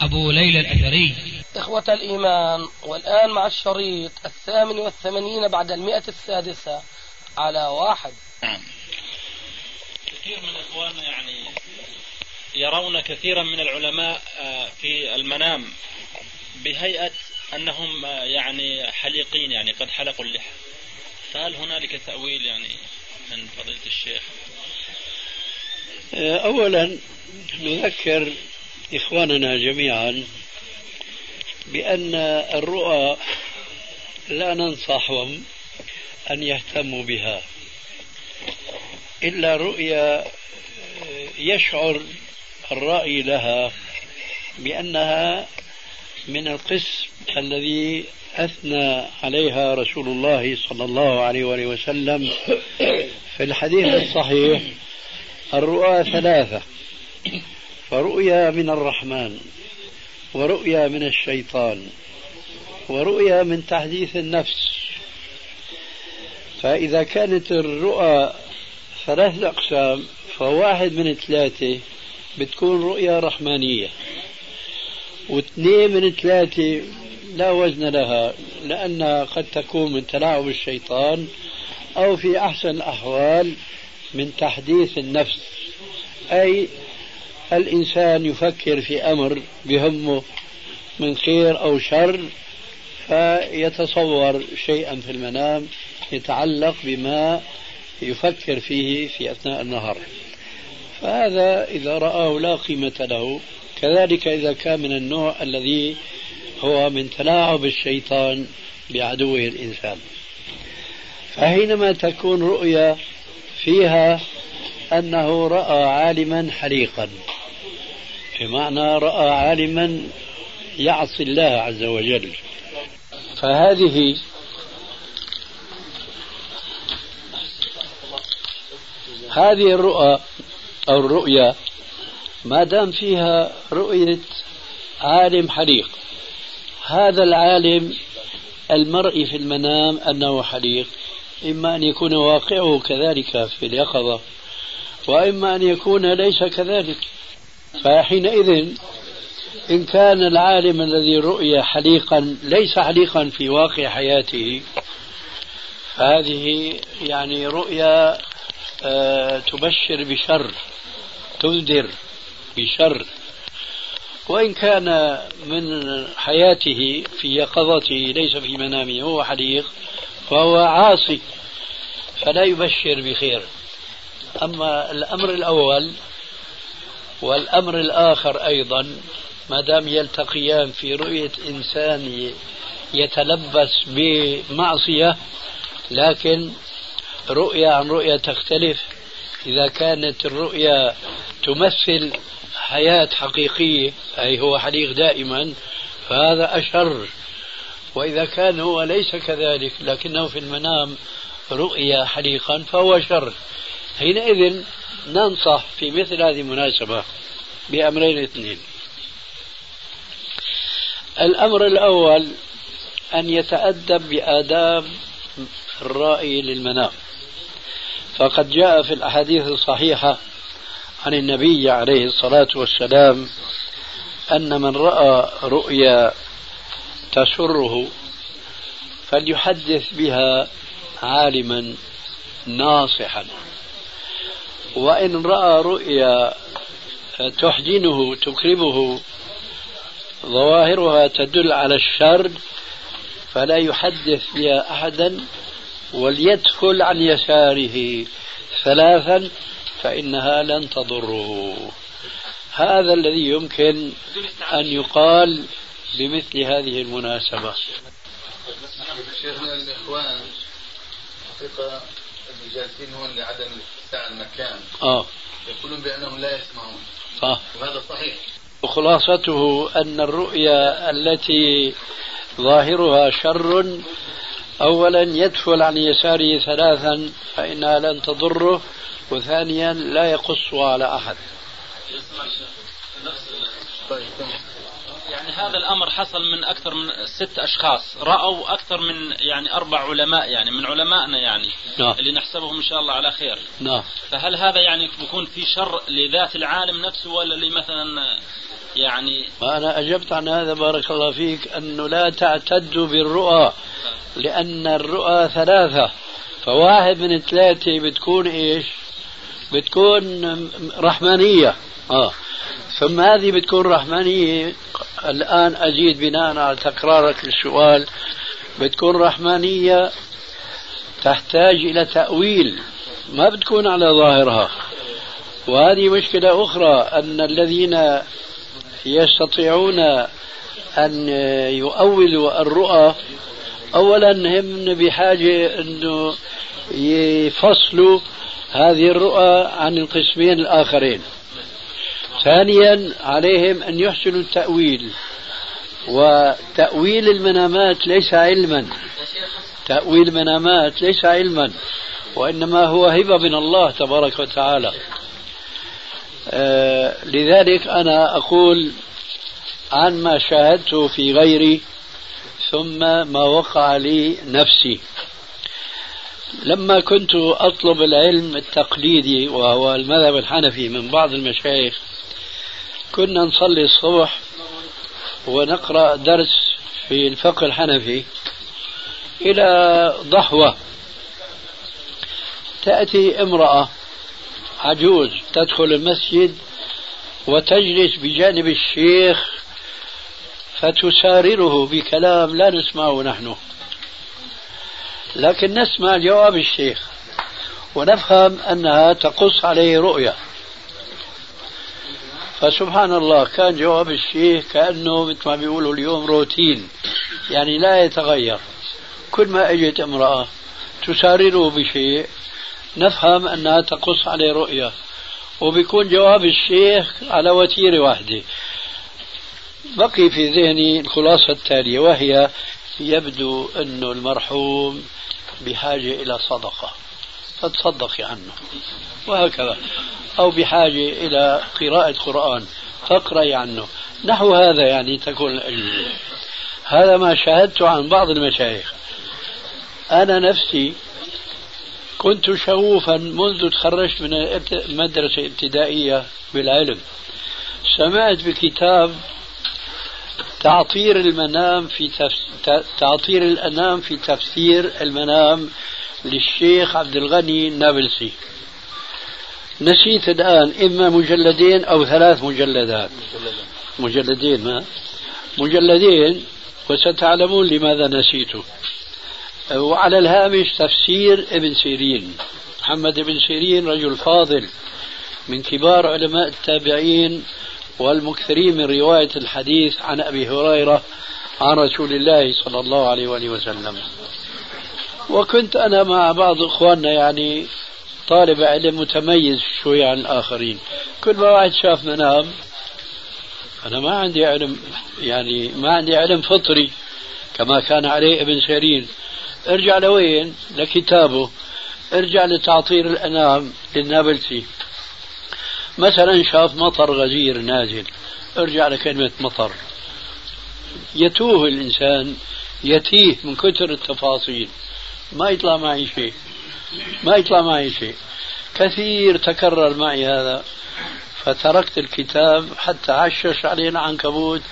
أبو ليلى الأثري. إخوة الإيمان والآن مع الشريط الثامن والثمانين بعد المئة السادسة على واحد. نعم. كثير من إخواننا يعني يرون كثيرا من العلماء آه، في المنام بهيئة أنهم آه، يعني حليقين يعني قد حلقوا اللحى. فهل هنالك تأويل يعني من فضيلة الشيخ؟ آه، أولا نذكر إخواننا جميعا بأن الرؤى لا ننصحهم أن يهتموا بها إلا رؤيا يشعر الرأي لها بأنها من القسم الذي أثنى عليها رسول الله صلى الله عليه وآله وسلم. في الحديث الصحيح الرؤى ثلاثة. فرؤيا من الرحمن ورؤيا من الشيطان ورؤيا من تحديث النفس. فإذا كانت الرؤى ثلاث أقسام فواحد من ثلاثة بتكون رؤيا رحمانية واثنين من ثلاثة لا وزن لها لأنها قد تكون من تلاعب الشيطان أو في أحسن الأحوال من تحديث النفس. أي الإنسان يفكر في أمر بهمه من خير أو شر فيتصور شيئا في المنام يتعلق بما يفكر فيه في أثناء النهار. فهذا إذا رآه لا قيمة له. كذلك إذا كان من النوع الذي هو من تلاعب الشيطان بعدوه الإنسان. فحينما تكون رؤيا فيها أنه رأى عالما حريقا بمعنى رأى عالما يعصي الله عز وجل. فهذه هذه الرؤى أو الرؤيا ما دام فيها رؤية عالم حريق هذا العالم المرئي في المنام أنه حريق إما أن يكون واقعه كذلك في اليقظة وإما أن يكون ليس كذلك. فحينئذ إن كان العالم الذي رؤي حليقا ليس حليقا في واقع حياته فهذه يعني رؤيا آه، تبشر بشر تنذر بشر. وإن كان من حياته في يقظته ليس في منامه هو حليق فهو عاصي فلا يبشر بخير. أما الأمر الأول والأمر الآخر أيضا ما دام يلتقيان في رؤية إنسان يتلبس بمعصية لكن رؤية عن رؤية تختلف. إذا كانت الرؤيا تمثل حياة حقيقية أي هو حليق دائما فهذا أشر. وإذا كان هو ليس كذلك لكنه في المنام رؤيا حليقا فهو شر. حينئذ ننصح في مثل هذه المناسبة بأمرين اثنين. الأمر الأول أن يتأدب بآداب الرائي للمنام. فقد جاء في الأحاديث الصحيحة عن النبي عليه الصلاة والسلام أن من رأى رؤيا تسره فليحدث بها عالما ناصحا. وإن رأى رؤيا تحزنه تكرمه ظواهرها تدل على الشر فلا يحدث بها أحدا وليدخل عن يساره ثلاثا فإنها لن تضره. هذا الذي يمكن أن يقال بمثل هذه المناسبة. شيخنا الإخوان حقيقة الجالسين هون لعدم المكان. آه. يقولون بأنهم لا يسمعون. آه. وهذا صحيح. خلاصته أن الرؤيا التي ظاهرها شر أولا يدفل عن يساره ثلاثا فإنها لن تضره وثانيا لا يقصها على أحد. يعني هذا الأمر حصل من أكثر من ست أشخاص. رأوا أكثر من يعني أربع علماء يعني من علمائنا يعني نعم. اللي نحسبهم إن شاء الله على خير. نعم. فهل هذا يعني بيكون في شر لذات العالم نفسه ولا لمثلا يعني؟ وأنا أجبت عن هذا بارك الله فيك أنه لا تعتدوا بالرؤى لأن الرؤى ثلاثة. فواحد من ثلاثة بتكون إيش؟ بتكون رحمانية. آه. ثم هذه بتكون رحمانية. الآن أزيد بناء على تكرارك للسؤال. بتكون رحمانية تحتاج إلى تأويل ما بتكون على ظاهرها. وهذه مشكلة أخرى أن الذين يستطيعون أن يؤولوا الرؤى أولا هم بحاجة أنه يفصلوا هذه الرؤى عن القسمين الآخرين. ثانيا عليهم أن يحسنوا التأويل. وتأويل المنامات ليس علما. تأويل المنامات ليس علما وإنما هو هبة من الله تبارك وتعالى. آه لذلك أنا أقول عن ما شاهدته في غيري ثم ما وقع لي نفسي. لما كنت أطلب العلم التقليدي وهو المذهب الحنفي من بعض المشايخ كنا نصلي الصبح ونقرأ درس في الفقه الحنفي إلى ضحوة. تأتي امرأة عجوز تدخل المسجد وتجلس بجانب الشيخ فتسارره بكلام لا نسمعه نحن. لكن نسمع جواب الشيخ ونفهم أنها تقص عليه رؤيا. فسبحان الله كان جواب الشيخ كأنه مثل ما بيقولوا اليوم روتين يعني لا يتغير. كل ما أجت امرأة تسارره بشيء نفهم أنها تقص عليه رؤيا وبيكون جواب الشيخ على وتيرة واحدة. بقي في ذهني الخلاصة التالية وهي يبدو أن المرحوم بحاجة إلى صدقة. فتصدقي عنه. وهكذا. أو بحاجة إلى قراءة قرآن فاقرأي عنه. نحو هذا يعني تكون هذا ما شاهدته عن بعض المشايخ. أنا نفسي كنت شغوفا منذ تخرجت من المدرسة الابتدائية بالعلم. سمعت بكتاب تعطير المنام في تفس... تعطير الأنام في تفسير المنام للشيخ عبد الغني النابلسي. نسيت الآن إما مجلدين أو ثلاث مجلدات. مجلدين ما؟ مجلدين وستعلمون لماذا نسيته وعلى الهامش تفسير ابن سيرين. محمد بن سيرين رجل فاضل من كبار علماء التابعين والمكثرين من رواية الحديث عن أبي هريرة عن رسول الله صلى الله عليه وآله وسلم. وكنت أنا مع بعض إخواننا يعني طالب علم متميز شوي عن الآخرين. كل ما واحد شاف منام أنا ما عندي علم يعني ما عندي علم فطري كما كان عليه ابن سيرين. ارجع لوين؟ لكتابه. ارجع لتعطير الأنام للنابلسي. مثلا شاف مطر غزير نازل. ارجع لكلمة مطر. يتوه الإنسان يتيه من كثر التفاصيل. ما يطلع معي شيء. ما يطلع معي شيء. كثير تكرر معي هذا. فتركت الكتاب حتى عشش علينا عنكبوت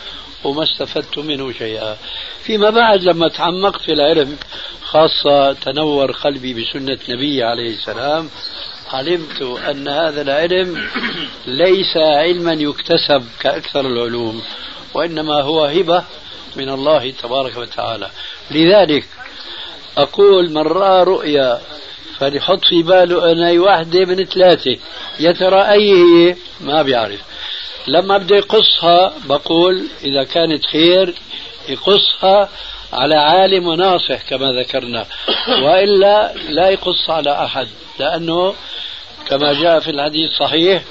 وما استفدت منه شيئا. فيما بعد لما تعمقت في العلم خاصة تنور قلبي بسنة النبي عليه السلام علمت أن هذا العلم ليس علما يكتسب كأكثر العلوم وإنما هو هبة من الله تبارك وتعالى. لذلك أقول من رأى رؤيا فليحط في باله أن أي واحدة من ثلاثة يا ترى أي هي ما بيعرف. لما بده يقصها بقول إذا كانت خير يقصها على عالم وناصح كما ذكرنا وإلا لا يقص على أحد لأنه كما جاء في الحديث الصحيح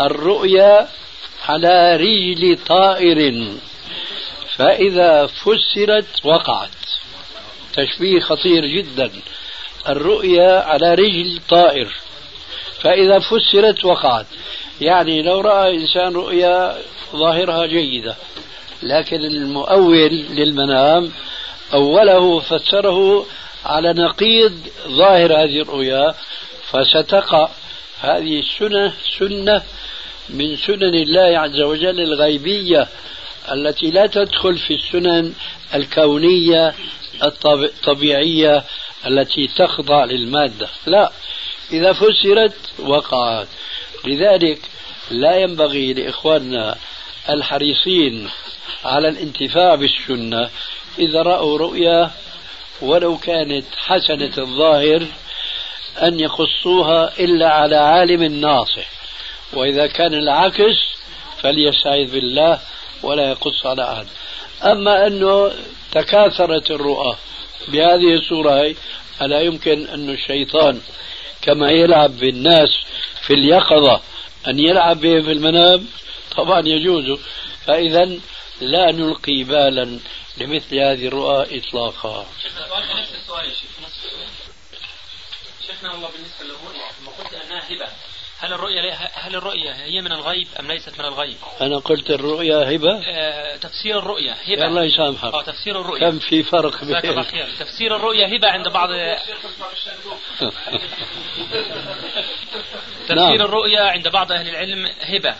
الرؤيا على رجل طائر فإذا فسرت وقعت. تشبيه خطير جدا. الرؤيا على رجل طائر. فإذا فسرت وقعت. يعني لو رأى إنسان رؤيا ظاهرها جيدة. لكن المؤول للمنام أوله فسره على نقيض ظاهر هذه الرؤيا فستقع. هذه السنة سنة من سنن الله عز وجل الغيبية التي لا تدخل في السنن الكونية الطبيعية التي تخضع للمادة. لا إذا فسرت وقعت. لذلك لا ينبغي لإخواننا الحريصين على الانتفاع بالسنة إذا رأوا رؤيا ولو كانت حسنة الظاهر أن يخصوها إلا على عالم ناصح. وإذا كان العكس فليستعيذ بالله ولا يقص على أحد. أما أنه تكاثرت الرؤى. بهذه الصورة ألا يمكن أن الشيطان كما يلعب بالناس في اليقظة أن يلعب بهم في المنام؟ طبعا يجوز. فإذا لا نلقي بالا لمثل هذه الرؤى إطلاقا. شيخنا والله بالنسبة للرؤيا لما قلت أنها هبة. هل الرؤيا هل الرؤيا هي من الغيب أم ليست من الغيب؟ أنا قلت الرؤيا هبة. آه تفسير الرؤيا هبة. الله يسامحك. آه تفسير الرؤيا كم في فرق بين تفسير الرؤيا هبة عند بعض تفسير نعم. الرؤيا عند بعض أهل العلم هبة.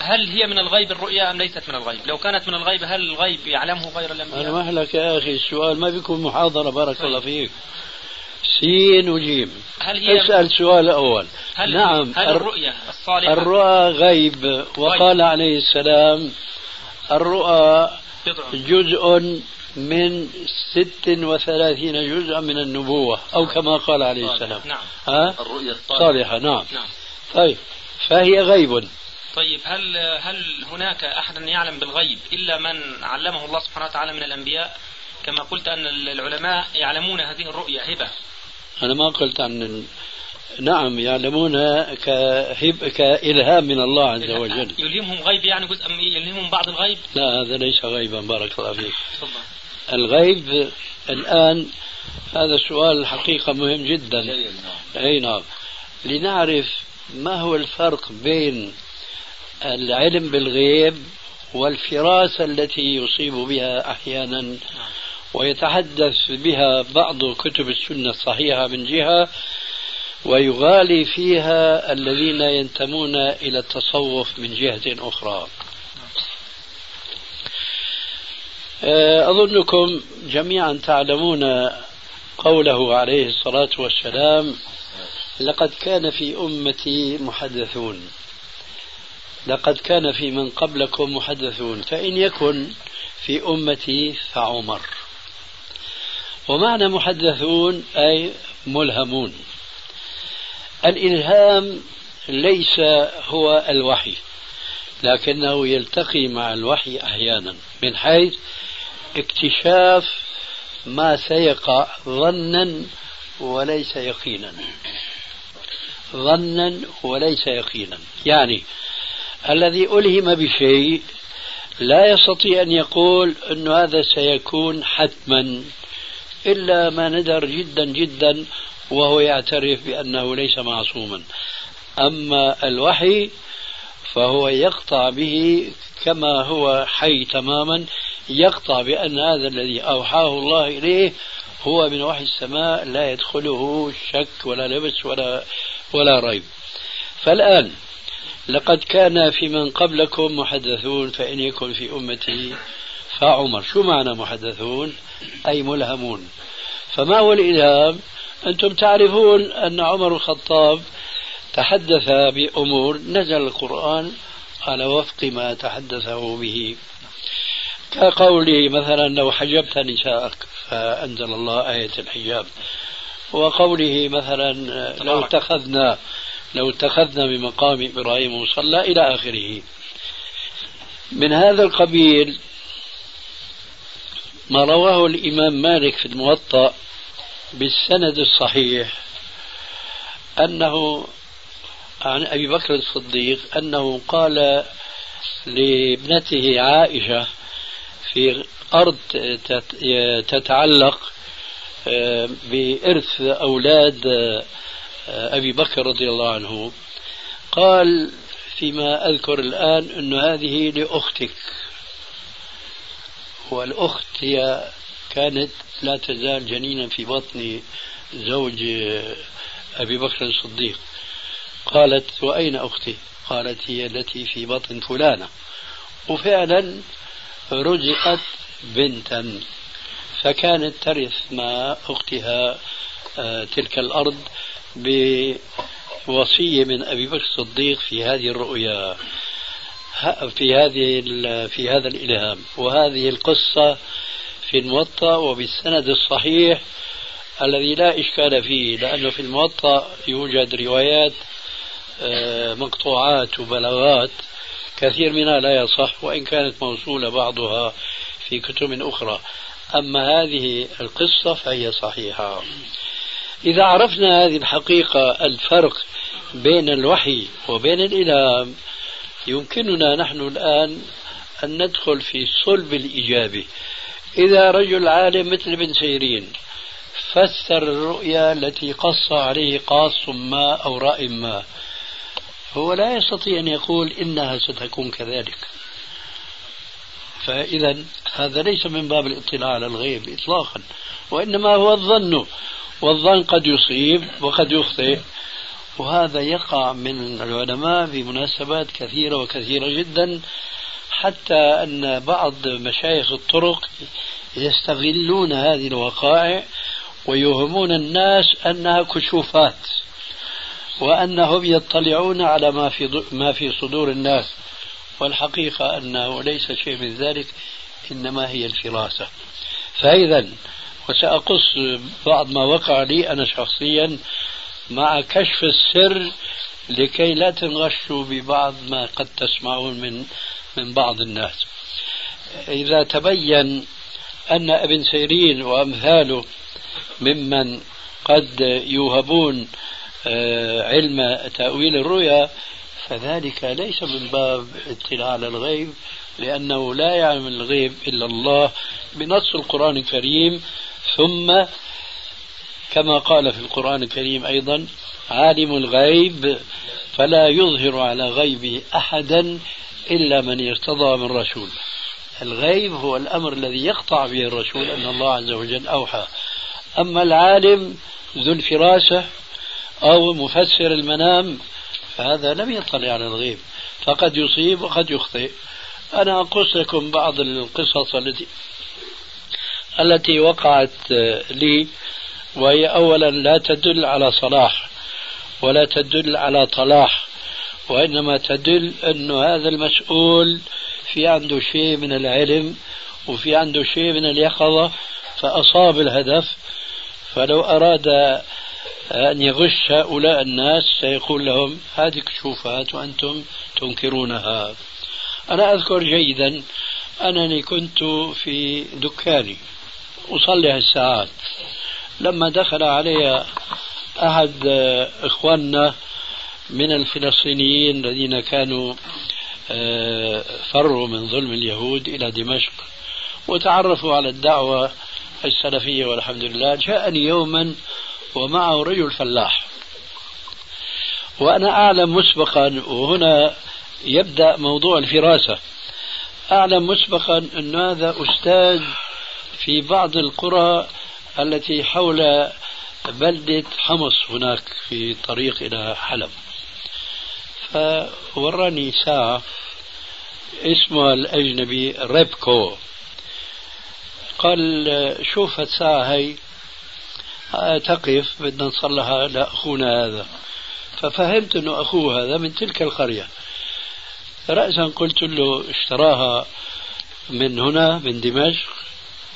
هل هي من الغيب الرؤيا أم ليست من الغيب؟ لو كانت من الغيب هل الغيب يعلمه غير الأنبياء؟ أنا مهلك يا أخي. السؤال ما بيكون محاضرة بارك طيب. الله فيك. سين وجيم هل هي أسأل سؤال أول. هل نعم هل الرؤيا الصالحة؟ الرؤى غيب. وقال غيب. عليه السلام الرؤى جزء من ست وثلاثين جزءا من النبوة أو كما قال عليه السلام. نعم. ها؟ الرؤيا الصالحة. نعم. نعم. طيب فهي غيب. طيب هل هل هناك احد يعلم بالغيب إلا من علمه الله سبحانه وتعالى من الأنبياء؟ كما قلت أن العلماء يعلمون هذه الرؤيا هبة. أنا ما قلت عن نعم يعلمون كهب كإلهام من الله عز وجل. يلهمهم غيب يعني جزء يلهمهم بعض الغيب؟ لا هذا ليس غيبا بارك الله فيك. الغيب الآن هذا السؤال الحقيقة مهم جدا. أي نعم. لنعرف ما هو الفرق بين العلم بالغيب والفراسة التي يصيب بها أحيانا. نعم. ويتحدث بها بعض كتب السنة الصحيحة من جهة ويغالي فيها الذين ينتمون إلى التصوف من جهة أخرى. آه، أظنكم جميعا تعلمون قوله عليه الصلاة والسلام لقد كان في أمتي محدثون. لقد كان في من قبلكم محدثون فإن يكن في أمتي فعمر. ومعنى محدثون أي ملهمون. الإلهام ليس هو الوحي لكنه يلتقي مع الوحي أحيانا من حيث اكتشاف ما سيقع ظنا وليس يقينا. ظنا وليس يقينا. يعني الذي ألهم بشيء لا يستطيع أن يقول أن هذا سيكون حتما. إلا ما ندر جدا جدا وهو يعترف بأنه ليس معصوما. أما الوحي فهو يقطع به كما هو حي تماما يقطع بأن هذا الذي أوحاه الله إليه هو من وحي السماء لا يدخله شك ولا لبس ولا ولا ريب. فالآن لقد كان في من قبلكم محدثون فإن يكن في أمتي فعمر شو معنى محدثون؟ أي ملهمون. فما هو الإلهام؟ أنتم تعرفون أن عمر الخطاب تحدث بأمور نزل القرآن على وفق ما تحدثه به. كقوله مثلا لو حجبت نساءك فأنزل الله آية الحجاب. وقوله مثلا لو اتخذنا لو اتخذنا بمقام إبراهيم مصلى إلى آخره. من هذا القبيل ما رواه الإمام مالك في الموطأ بالسند الصحيح أنه عن أبي بكر الصديق أنه قال لابنته عائشة في أرض تتعلق آه، بإرث أولاد آه، أبي بكر رضي الله عنه. قال فيما أذكر الآن أن هذه لأختك. والأخت هي كانت لا تزال جنينا في بطن زوج أبي بكر الصديق. قالت وأين أختي؟ قالت هي التي في بطن فلانة. وفعلا رزقت بنتا. فكانت ترث مع أختها آه، تلك الأرض بوصية من أبي بكر الصديق في هذه الرؤيا. في هذه في هذا الإلهام. وهذه القصة في الموطأ وبالسند الصحيح الذي لا إشكال فيه لأنه في الموطأ يوجد روايات آه، مقطوعات وبلاغات كثير منها لا يصح وإن كانت موصولة بعضها في كتب أخرى. أما هذه القصة فهي صحيحة. إذا عرفنا هذه الحقيقة الفرق بين الوحي وبين الإلهام يمكننا نحن الآن أن ندخل في صلب الإجابة. إذا رجل عالم مثل ابن سيرين فسر الرؤيا التي قص عليه قاص ما أو رأي ما. هو لا يستطيع أن يقول إنها ستكون كذلك. فإذا هذا ليس من باب الاطلاع على الغيب إطلاقا وإنما هو الظن. والظن قد يصيب وقد يخطئ. وهذا يقع من العلماء في مناسبات كثيرة وكثيرة جدا حتى أن بعض مشايخ الطرق يستغلون هذه الوقائع ويوهمون الناس أنها كشوفات وأنهم يطلعون على ما في ما في صدور الناس. والحقيقة أنه ليس شيء من ذلك إنما هي الفراسة. فإذا وسأقص بعض ما وقع لي أنا شخصيا مع كشف السر لكي لا تنغشوا ببعض ما قد تسمعون من من بعض الناس. إذا تبين أن أبن سيرين وأمثاله ممن قد يوهبون آه، علم تأويل الرؤيا فذلك ليس من باب اطلاع على الغيب لأنه لا يعلم الغيب إلا الله بنص القرآن الكريم ثم كما قال في القرآن الكريم أيضا عالم الغيب فلا يظهر على غيبه أحدا إلا من ارتضى من رسول. الغيب هو الأمر الذي يقطع به الرسول أن الله عز وجل أوحى. أما العالم ذو الفراسة أو مفسر المنام فهذا لم يطلع على الغيب. فقد يصيب وقد يخطئ. أنا أقص لكم بعض القصص التي التي وقعت لي وهي أولا لا تدل على صلاح ولا تدل على طلاح وإنما تدل أن هذا المسؤول في عنده شيء من العلم وفي عنده شيء من اليقظة فأصاب الهدف. فلو أراد أن يغش هؤلاء الناس سيقول لهم هذه كشوفات وأنتم تنكرونها. أنا أذكر جيدا أنني كنت في دكاني أصلي الساعات. لما دخل علي أحد إخواننا من الفلسطينيين الذين كانوا آه، فروا من ظلم اليهود إلى دمشق وتعرفوا على الدعوة السلفية والحمد لله جاءني يوما ومعه رجل فلاح. وأنا أعلم مسبقا وهنا يبدأ موضوع الفراسة. أعلم مسبقا أن هذا أستاذ في بعض القرى التي حول بلدة حمص هناك في طريق إلى حلب. فوراني ساعة اسمها الأجنبي ريبكو. قال شوف الساعة هي تقف بدنا نصلحها لأخونا هذا. ففهمت أنه أخوه هذا من تلك القرية. رأسا قلت له اشتراها من هنا من دمشق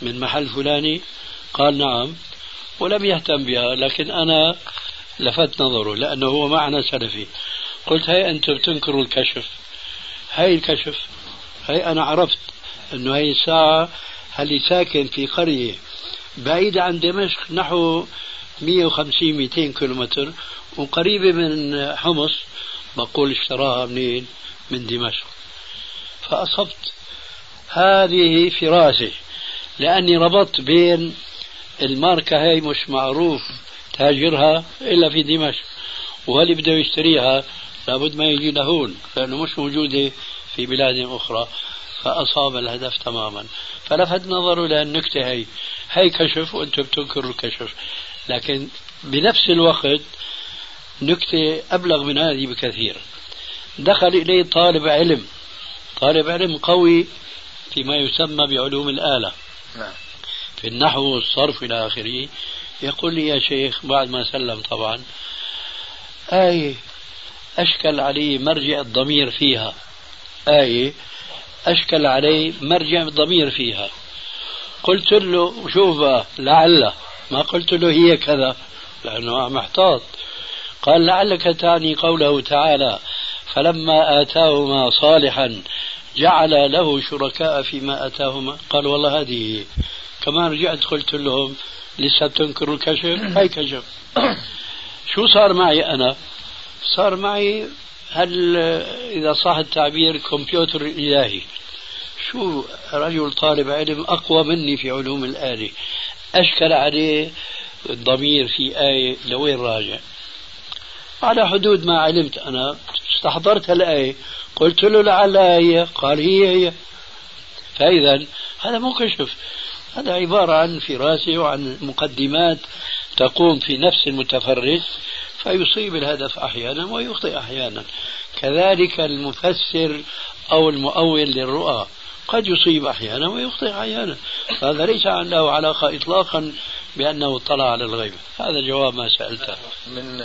من محل فلاني. قال نعم ولم يهتم بها لكن أنا لفت نظره لأنه هو معنا سلفي. قلت هي أنتم بتنكروا الكشف. هاي الكشف هي أنا عرفت أنه هي الساعة اللي ساكن في قرية بعيدة عن دمشق نحو 150 200 كيلومتر وقريبة من حمص بقول اشتراها منين؟ من دمشق. فأصبت هذه فراسة لأني ربطت بين الماركة هي مش معروف تاجرها إلا في دمشق واللي بده يشتريها؟ لابد ما يجي لهون لأنه مش موجودة في بلاد أخرى فأصاب الهدف تماما. فلفت نظره للنكتة هي هي كشف وأنتم بتنكروا الكشف. لكن بنفس الوقت نكتة أبلغ من هذه بكثير. دخل إليه طالب علم. طالب علم قوي فيما يسمى بعلوم الآلة. نعم. في النحو والصرف إلى آخره. يقول لي يا شيخ بعد ما سلم طبعا آية أشكل علي مرجع الضمير فيها. آية أشكل علي مرجع الضمير فيها. قلت له شوف لعل. ما قلت له هي كذا لأنه محتاط. قال لعلك تعني قوله تعالى فلما آتاهما صالحا جعل له شركاء فيما آتاهما. قال والله هذه كمان رجعت قلت لهم لسه بتنكروا الكشف هاي كشف. شو صار معي أنا؟ صار معي هل إذا صح التعبير كمبيوتر إلهي. شو رجل طالب علم أقوى مني في علوم الآلة أشكل عليه الضمير في آية لوين راجع؟ على حدود ما علمت أنا. استحضرت الآية قلت له لعل هي قال هي هي. فإذا هذا مو كشف. هذا عبارة عن فراسة وعن مقدمات تقوم في نفس المتفرج فيصيب الهدف أحيانا ويخطئ أحيانا. كذلك المفسر أو المؤول للرؤى قد يصيب أحيانا ويخطئ أحيانا. هذا ليس عنده علاقة إطلاقا بأنه اطلع على الغيب. هذا جواب ما سألته. من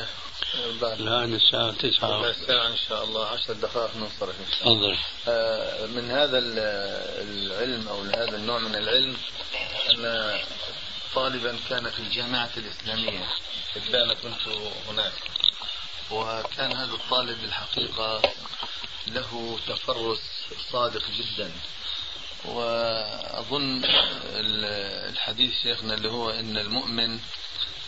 الآن الساعة تسعة. الساعة إن شاء الله عشر دقائق ننصرف إن شاء الله. تفضل. آه، من هذا ال- العلم أو هذا النوع من العلم أن طالبا كان في الجامعة الإسلامية. إذ كنت هناك. وكان هذا الطالب الحقيقة له تفرس صادق جدا. وأظن ال- الحديث شيخنا اللي هو إن المؤمن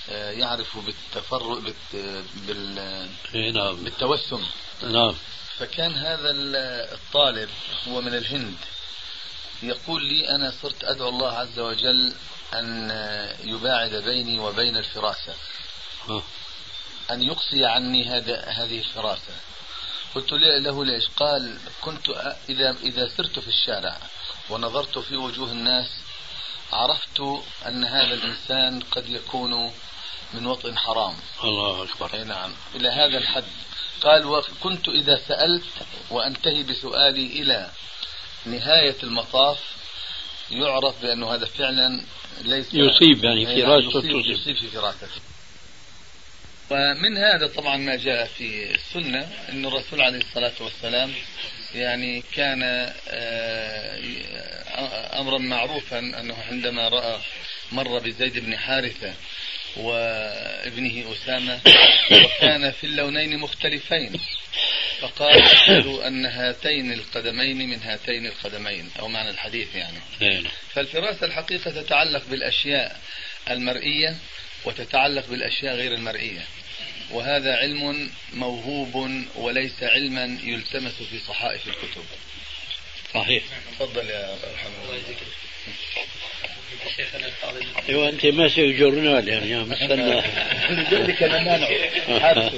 يعرف بالتفرق بالت- بال- إيه نعم. بالتوسم. نعم. فكان هذا ال- الطالب هو من الهند. يقول لي أنا صرت أدعو الله عز وجل أن يباعد بيني وبين الفراسة. آه. أن يقصي عني هذا هذه الفراسة. قلت له ليش؟ قال كنت إذا إذا سرت في الشارع ونظرت في وجوه الناس عرفت أن هذا الإنسان قد يكون من وطن حرام. الله أكبر. أي نعم. إلى هذا الحد. قال وكنت إذا سألت وأنتهي بسؤالي إلى نهاية المطاف يعرف بأنه هذا فعلا ليس يصيب يعني في نعم، يصيب, تصيب. يصيب في فراسته ومن هذا طبعا ما جاء في السنة أن الرسول عليه الصلاة والسلام يعني كان آه، أمرا معروفا أنه عندما رأى مر بزيد بن حارثة وابنه أسامة وكان في اللونين مختلفين. فقال أشهد أن هاتين القدمين من هاتين القدمين. أو معنى الحديث يعني. نعم. فالفراسة الحقيقة تتعلق بالأشياء المرئية وتتعلق بالأشياء غير المرئية. وهذا علم موهوب وليس علما يلتمس في صحائف الكتب. صحيح. تفضل يا رحمه الله شيخنا الفاضل. أيوه أنت ماسك جورنال يعني عم استنى لذلك أنا مانعه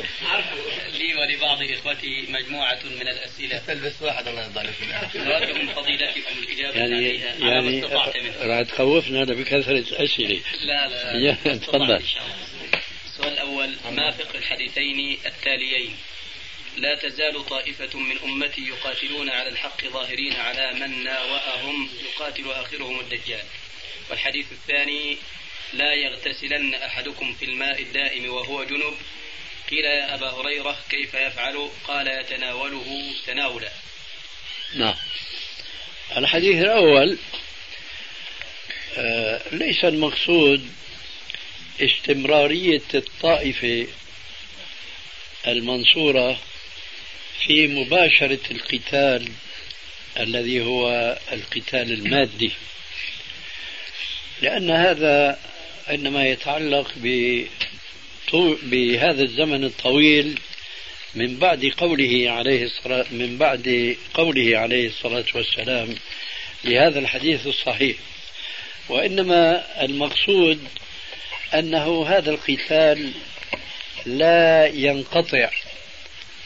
لي ولبعض إخوتي مجموعة من الأسئلة. تلبس واحد الله يرضى عليك. أراد من فضيلتكم الإجابة يعني عليها. على ما يعني استطعت منه. راح تخوفنا هذا بكثرة أسئلة. لا لا تفضل. إن شاء الله. السؤال الأول ما فقه الحديثين التاليين؟ لا تزال طائفة من أمتي يقاتلون على الحق ظاهرين على من ناوأهم يقاتل آخرهم الدجال. والحديث الثاني لا يغتسلن أحدكم في الماء الدائم وهو جنب. قيل يا أبا هريرة كيف يفعل؟ قال يتناوله تناولا. نعم. الحديث الأول آه، ليس المقصود استمرارية الطائفة المنصورة في مباشرة القتال الذي هو القتال المادي. لأن هذا عندما يتعلق بهذا الزمن الطويل من بعد قوله عليه الصلاة من بعد قوله عليه الصلاة والسلام لهذا الحديث الصحيح. وإنما المقصود أنه هذا القتال لا ينقطع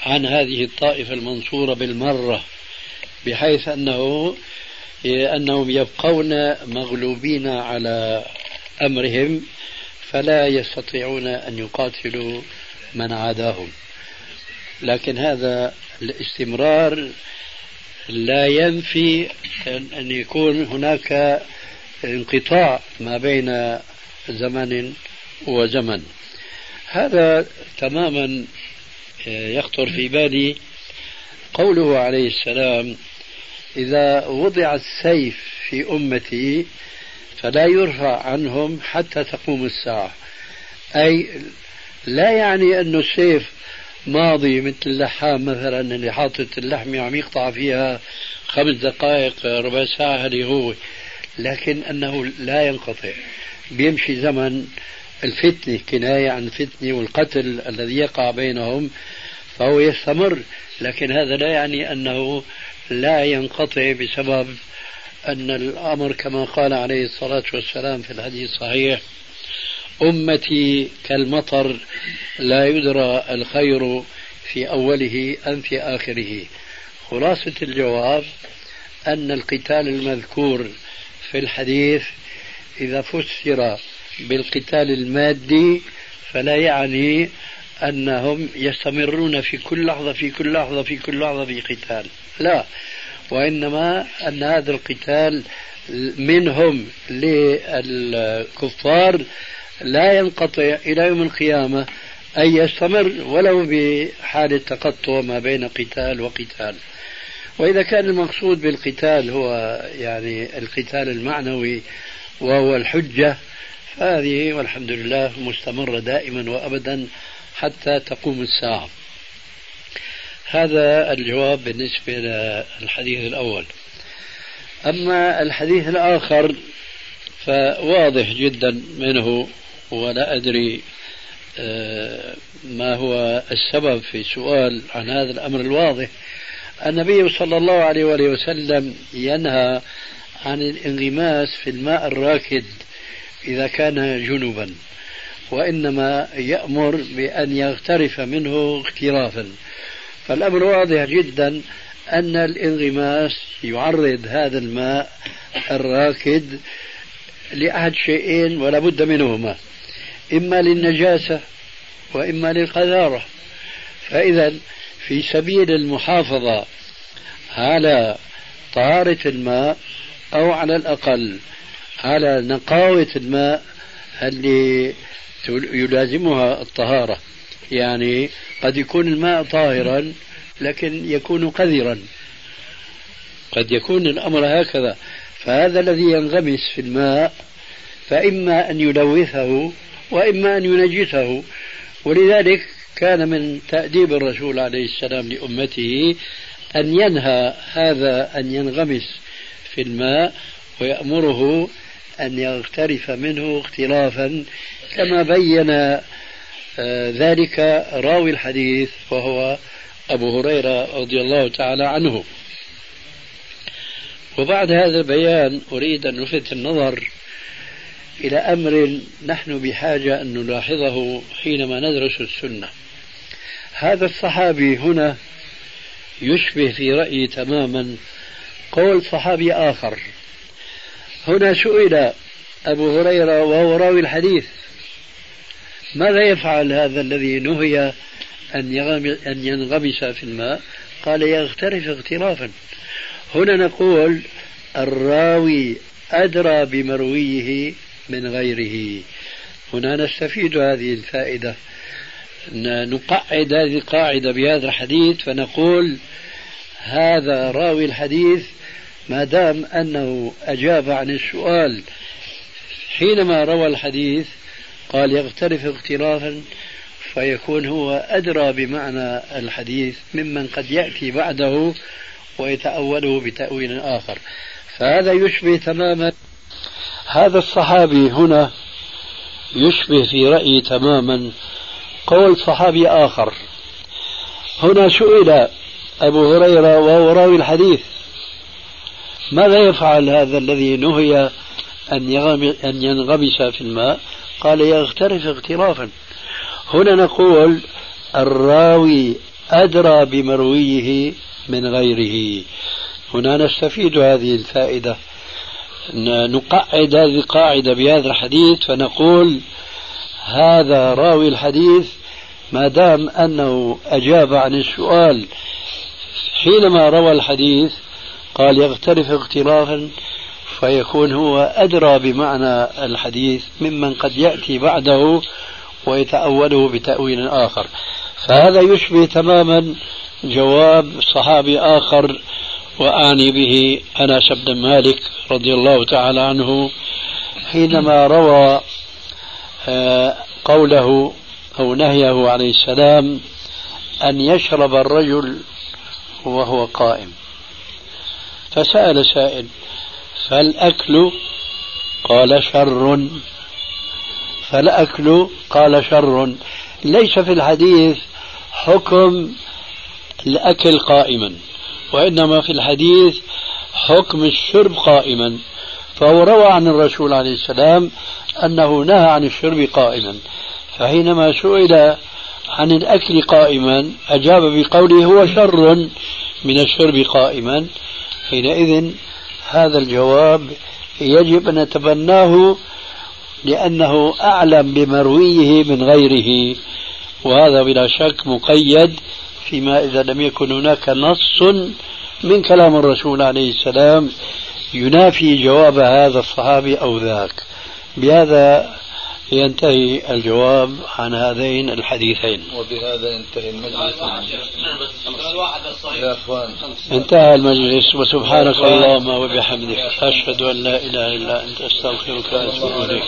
عن هذه الطائفة المنصورة بالمرة بحيث أنه أنهم يبقون مغلوبين على أمرهم فلا يستطيعون أن يقاتلوا من عاداهم. لكن هذا الاستمرار لا ينفي أن يكون هناك انقطاع ما بين زمن وزمن. هذا تماما يخطر في بالي قوله عليه السلام إذا وضع السيف في أمتي فلا يرفع عنهم حتى تقوم الساعة. أي لا يعني أن السيف ماضي مثل اللحام مثلا اللي حاطط اللحمة وعم يقطع فيها خمس دقائق ربع ساعة هذه هو. لكن أنه لا ينقطع. بيمشي زمن الفتنة كناية عن الفتنة والقتل الذي يقع بينهم فهو يستمر. لكن هذا لا يعني أنه لا ينقطع بسبب أن الأمر كما قال عليه الصلاة والسلام في الحديث الصحيح أمتي كالمطر لا يدرى الخير في أوله أم في آخره. خلاصة الجواب أن القتال المذكور في الحديث إذا فسر بالقتال المادي فلا يعني أنهم يستمرون في كل لحظة في كل لحظة في كل لحظة في قتال. لا وإنما أن هذا القتال منهم للكفار لا ينقطع إلى يوم القيامة أي يستمر ولو بحالة تقطع ما بين قتال وقتال. وإذا كان المقصود بالقتال هو يعني القتال المعنوي وهو الحجة فهذه والحمد لله مستمرة دائما وأبدا حتى تقوم الساعة. هذا الجواب بالنسبة للحديث الأول. أما الحديث الآخر فواضح جدا منه ولا أدري آه، ما هو السبب في سؤال عن هذا الأمر الواضح. النبي صلى الله عليه وآله وسلم ينهى عن الانغماس في الماء الراكد إذا كان جنبا. وإنما يأمر بأن يغترف منه اغترافا. فالأمر واضح جدا أن الانغماس يعرض هذا الماء الراكد لأحد شيئين ولا بد منهما. إما للنجاسة وإما للقذارة. فإذا في سبيل المحافظة على طهارة الماء أو على الأقل على نقاوة الماء اللي يلازمها الطهارة. يعني قد يكون الماء طاهرا لكن يكون قذرا. قد يكون الأمر هكذا. فهذا الذي ينغمس في الماء فإما أن يلوثه وإما أن ينجسه. ولذلك كان من تأديب الرسول عليه السلام لأمته أن ينهى هذا أن ينغمس في الماء ويأمره أن يغترف منه اختلافا كما بين آه، ذلك راوي الحديث وهو أبو هريرة رضي الله تعالى عنه. وبعد هذا البيان أريد أن نلفت النظر إلى أمر نحن بحاجة أن نلاحظه حينما ندرس السنة. هذا الصحابي هنا يشبه في رأيي تماما قول صحابي آخر. هنا سئل أبو هريرة وهو راوي الحديث ماذا يفعل هذا الذي نهي أن ينغمس في الماء؟ قال يغترف اغترافا. هنا نقول الراوي أدرى بمرويه من غيره. هنا نستفيد هذه الفائدة. نقعد هذه القاعدة بهذا الحديث فنقول هذا راوي الحديث ما دام أنه أجاب عن السؤال حينما روى الحديث قال يغترف اغترافا فيكون هو أدرى بمعنى الحديث ممن قد يأتي بعده ويتأوله بتأويل آخر. فهذا يشبه تماما هذا الصحابي هنا يشبه في رأيي تماما قول صحابي آخر. هنا سئل أبو هريرة وهو راوي الحديث ماذا يفعل هذا الذي نهي أن ينغمس في الماء؟ قال يغترف اغترافا. هنا نقول الراوي أدرى بمرويه من غيره. هنا نستفيد هذه الفائدة. نقعد هذه القاعدة بهذا الحديث فنقول هذا راوي الحديث ما دام أنه أجاب عن السؤال. حينما روى الحديث قال يغترف اغترافا فيكون هو أدرى بمعنى الحديث ممن قد يأتي بعده ويتأوله بتأويل آخر. فهذا يشبه تماما جواب صحابي آخر وأعني به أنس بن مالك رضي الله تعالى عنه حينما روى آه، قوله أو نهيه عليه السلام أن يشرب الرجل وهو قائم. فسأل سائل فالأكل؟ قال شر. فالأكل؟ قال شر. ليس في الحديث حكم الأكل قائما وإنما في الحديث حكم الشرب قائما. فهو روى عن الرسول عليه السلام أنه نهى عن الشرب قائما. فحينما سئل عن الأكل قائما أجاب بقوله هو شر من الشرب قائما. حينئذ هذا الجواب يجب أن نتبناه لأنه أعلم بمرويه من غيره وهذا بلا شك مقيد فيما إذا لم يكن هناك نص من كلام الرسول عليه السلام ينافي جواب هذا الصحابي أو ذاك. بهذا ينتهي الجواب عن هذين الحديثين. وبهذا ينتهي المجلس. يا إخوان. انتهى المجلس وسبحانك اللهم وبحمدك. أشهد أن لا إله إلا أنت أستغفرك وأتوب إليك.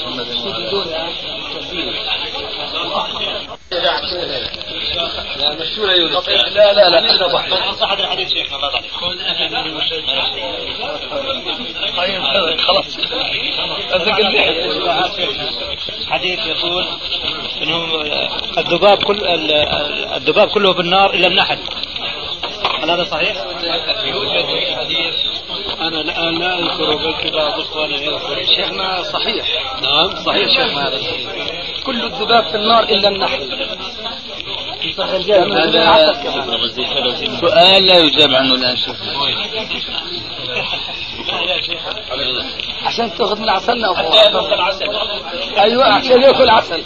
لا لا لا لا صح هذا الحديث شيخنا الله طيب خلاص. حديث يقول انه الذباب كل الذباب كله بالنار إلا النحل هل هذا صحيح؟ أنا الان لا أذكر بل بعض اخواني يذكر. شيخنا صحيح. نعم صحيح شيخنا هذا. كل الذباب في النار إلا النحل هذا سؤال لا يجاب عنه الآن شيخ. عشان تأخذ من عسلنا أيوه عشان يأكل عسل